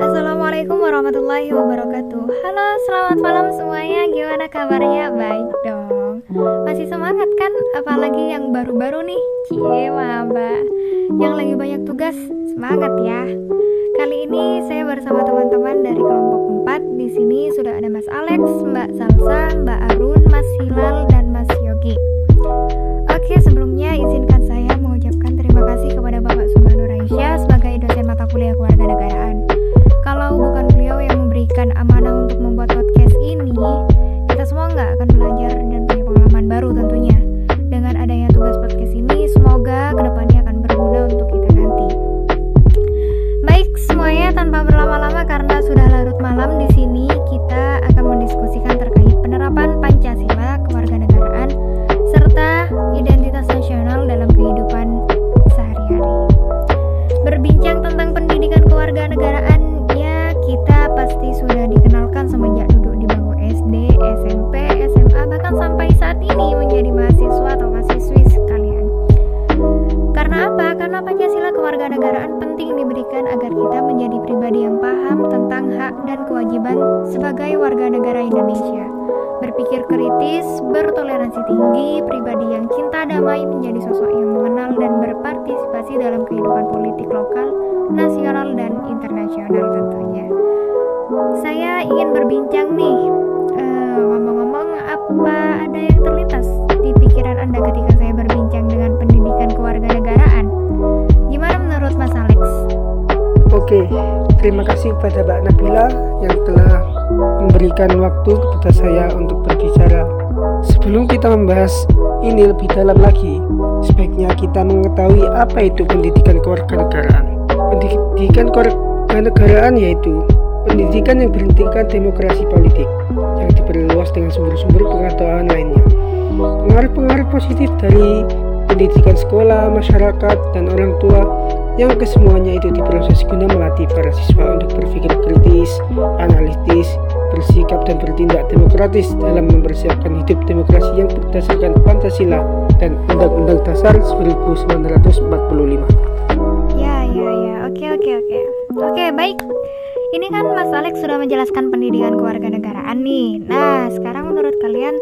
Assalamualaikum warahmatullahi wabarakatuh. Halo selamat malam semuanya. Gimana kabarnya? Baik dong. Masih semangat kan? Apalagi yang baru-baru nih? Cie maba. Yang lagi banyak tugas Semangat ya. Kali ini saya bersama teman-teman dari kelompok 4 Di sini sudah ada Mas Alex, Mbak Salsa, Mbak Arun, Mas Hilal, dan Mas Yogi. Oke sebelumnya izinkan terima kasih kepada Bapak Subhanu Raisya sebagai dosen mata kuliah kewarganegaraan kalau sebagai warga negara Indonesia. Berpikir kritis, bertoleransi tinggi, pribadi yang cinta damai menjadi sosok yang mengenal dan berpartisipasi dalam kehidupan politik lokal, nasional, dan internasional tentunya. Saya ingin berbincang nih, uh, ngomong-ngomong apa ada yang terlintas di pikiran Anda ketika saya berbincang dengan pendidikan kewarganegaraan? Gimana menurut Mas Alex? Oke, terima kasih kepada Mbak Nabila yang telah memberikan waktu kepada saya untuk berbicara. Sebelum kita membahas ini lebih dalam lagi, sebaiknya kita mengetahui apa itu pendidikan kewarganegaraan. Pendidikan kewarganegaraan yaitu pendidikan yang berhentikan demokrasi politik yang diperluas dengan sumber-sumber pengetahuan lainnya. Pengaruh-pengaruh positif dari pendidikan sekolah, masyarakat, dan orang tua yang kesemuanya itu diproses guna melatih para siswa untuk berpikir kritis, analitis, bersikap dan bertindak demokratis dalam mempersiapkan hidup demokrasi yang berdasarkan Pancasila dan Undang-Undang Dasar 1945. Ya, ya, ya. Oke, oke, oke. Oke, baik. Ini kan Mas Alex sudah menjelaskan pendidikan kewarganegaraan nih. Nah, sekarang menurut kalian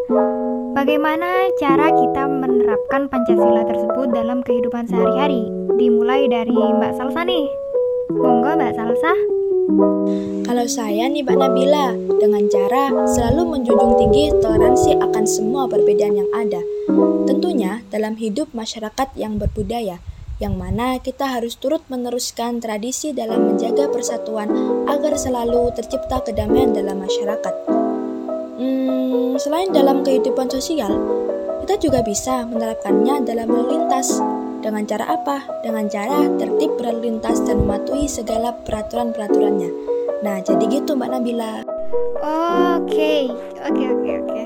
bagaimana cara kita menerapkan Pancasila tersebut dalam kehidupan sehari-hari? Dimulai dari Mbak Salsa nih. Monggo Mbak Salsa. Kalau saya nih Mbak Nabila, dengan cara selalu menjunjung tinggi toleransi akan semua perbedaan yang ada. Tentunya dalam hidup masyarakat yang berbudaya, yang mana kita harus turut meneruskan tradisi dalam menjaga persatuan agar selalu tercipta kedamaian dalam masyarakat. Hmm, selain dalam kehidupan sosial, kita juga bisa menerapkannya dalam lalu lintas. Dengan cara apa? Dengan cara tertib berlalu lintas dan mematuhi segala peraturan-peraturannya. Nah, jadi gitu Mbak Nabila. Oke, oke, oke, oke.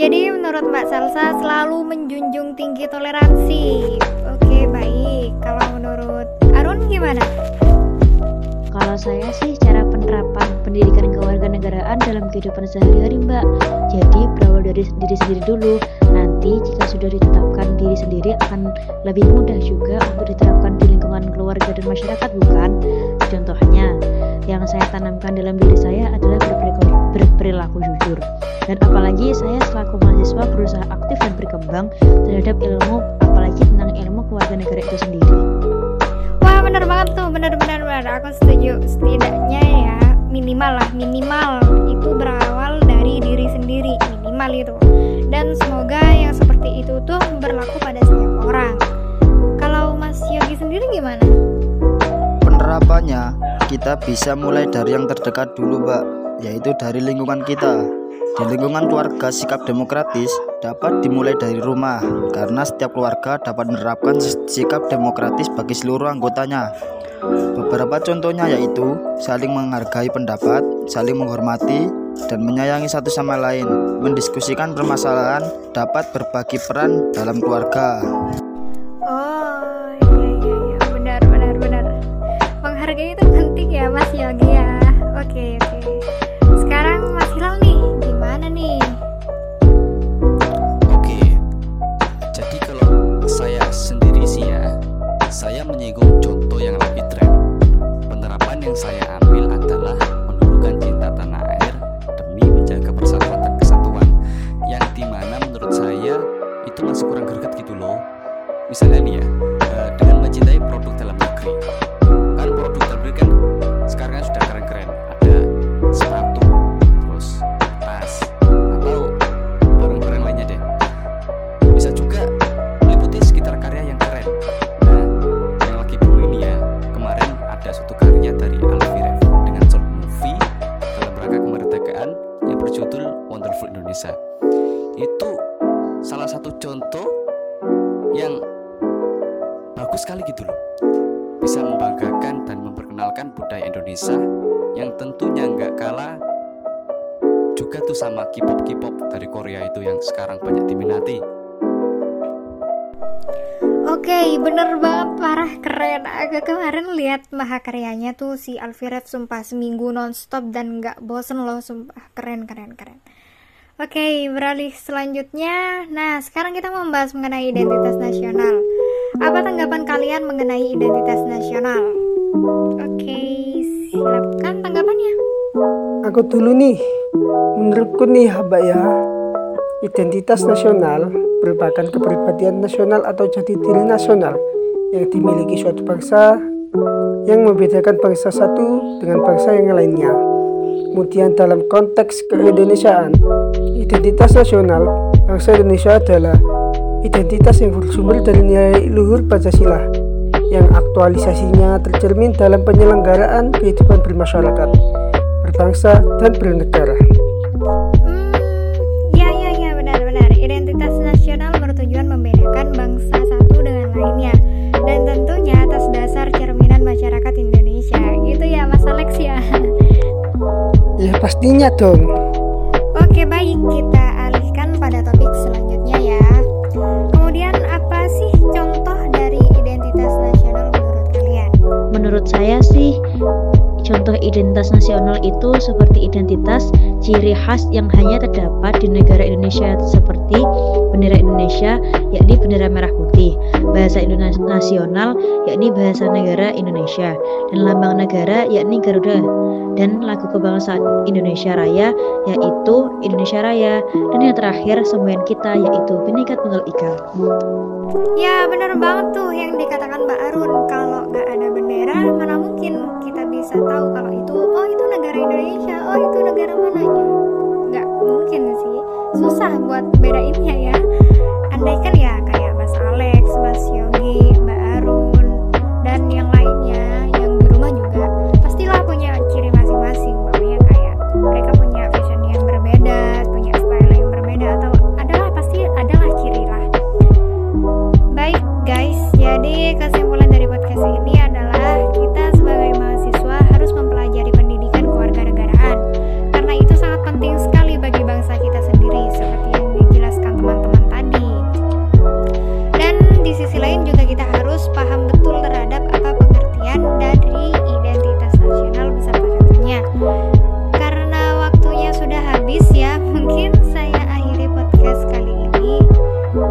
Jadi menurut Mbak Salsa selalu menjunjung tinggi toleransi. Oke, baik. Kalau menurut Arun gimana? Kalau saya sih cara penerapan pendidikan kewarganegaraan dalam kehidupan sehari-hari, Mbak. Jadi berawal dari diri sendiri dulu. Nanti jika sudah ditetapkan diri sendiri akan lebih mudah juga untuk diterapkan di lingkungan keluarga dan masyarakat, bukan? Contohnya, yang saya tanamkan dalam diri saya adalah berperilaku jujur. Dan apalagi saya selaku mahasiswa berusaha aktif dan berkembang terhadap ilmu, apalagi tentang ilmu keluarga negara itu sendiri. Benar-benar benar. Aku setuju. Setidaknya ya minimal lah, minimal itu berawal dari diri sendiri, minimal itu. Dan semoga yang seperti itu tuh berlaku pada setiap orang. Kalau Mas Yogi sendiri gimana? Penerapannya kita bisa mulai dari yang terdekat dulu, Mbak, yaitu dari lingkungan kita. Di lingkungan keluarga, sikap demokratis dapat dimulai dari rumah, karena setiap keluarga dapat menerapkan sikap demokratis bagi seluruh anggotanya. Beberapa contohnya yaitu saling menghargai pendapat, saling menghormati, dan menyayangi satu sama lain, mendiskusikan permasalahan, dapat berbagi peran dalam keluarga. Bagus sekali gitu loh. Bisa membanggakan dan memperkenalkan budaya Indonesia yang tentunya nggak kalah juga tuh sama K-pop K-pop dari Korea itu yang sekarang banyak diminati. Oke, bener banget parah keren. Agak kemarin lihat mahakaryanya tuh si Alfirev sumpah seminggu nonstop dan nggak bosen loh sumpah keren keren keren. Oke, beralih selanjutnya. Nah, sekarang kita membahas mengenai identitas nasional. Apa tanggapan kalian mengenai identitas nasional? Oke, silakan tanggapannya. Aku dulu nih, menurutku nih Mbak ya, identitas nasional merupakan kepribadian nasional atau jati diri nasional yang dimiliki suatu bangsa yang membedakan bangsa satu dengan bangsa yang lainnya. Kemudian dalam konteks keindonesiaan, identitas nasional bangsa Indonesia adalah identitas yang bersumber dari nilai luhur Pancasila yang aktualisasinya tercermin dalam penyelenggaraan kehidupan bermasyarakat, berbangsa, dan bernegara. Hmm, ya ya ya benar-benar. Identitas nasional bertujuan membedakan bangsa satu dengan lainnya dan tentunya atas dasar cerminan masyarakat Indonesia. Gitu ya Mas Alex ya. Ya pastinya dong. Oke baik kita alihkan pada topik selanjutnya ya. Kemudian apa sih contoh dari identitas nasional menurut kalian? Menurut saya sih contoh identitas nasional itu seperti identitas ciri khas yang hanya terdapat di negara Indonesia seperti bendera Indonesia yakni bendera merah putih, bahasa Indonesia nasional yakni bahasa negara Indonesia dan lambang negara yakni Garuda dan lagu kebangsaan Indonesia Raya yaitu Indonesia Raya dan yang terakhir semboyan kita yaitu Bhinneka Tunggal Ika. Ya benar banget tuh yang dikatakan Mbak Arun Kalau nggak ada bendera mana mungkin kita bisa tahu kalau itu Oh itu negara Indonesia, oh itu negara mananya Nggak mungkin sih. Susah buat bedainnya ya. Andai kan ya kayak Mas Alex, Mas Yogi, Mbak Karena waktunya sudah habis ya, mungkin saya akhiri podcast kali ini.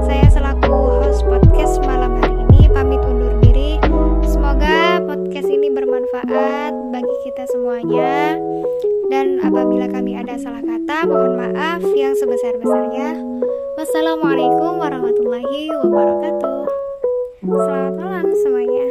Saya selaku host podcast malam hari ini pamit undur diri. Semoga podcast ini bermanfaat bagi kita semuanya. Dan apabila kami ada salah kata, mohon maaf yang sebesar-besarnya. Wassalamualaikum warahmatullahi wabarakatuh. Selamat malam semuanya.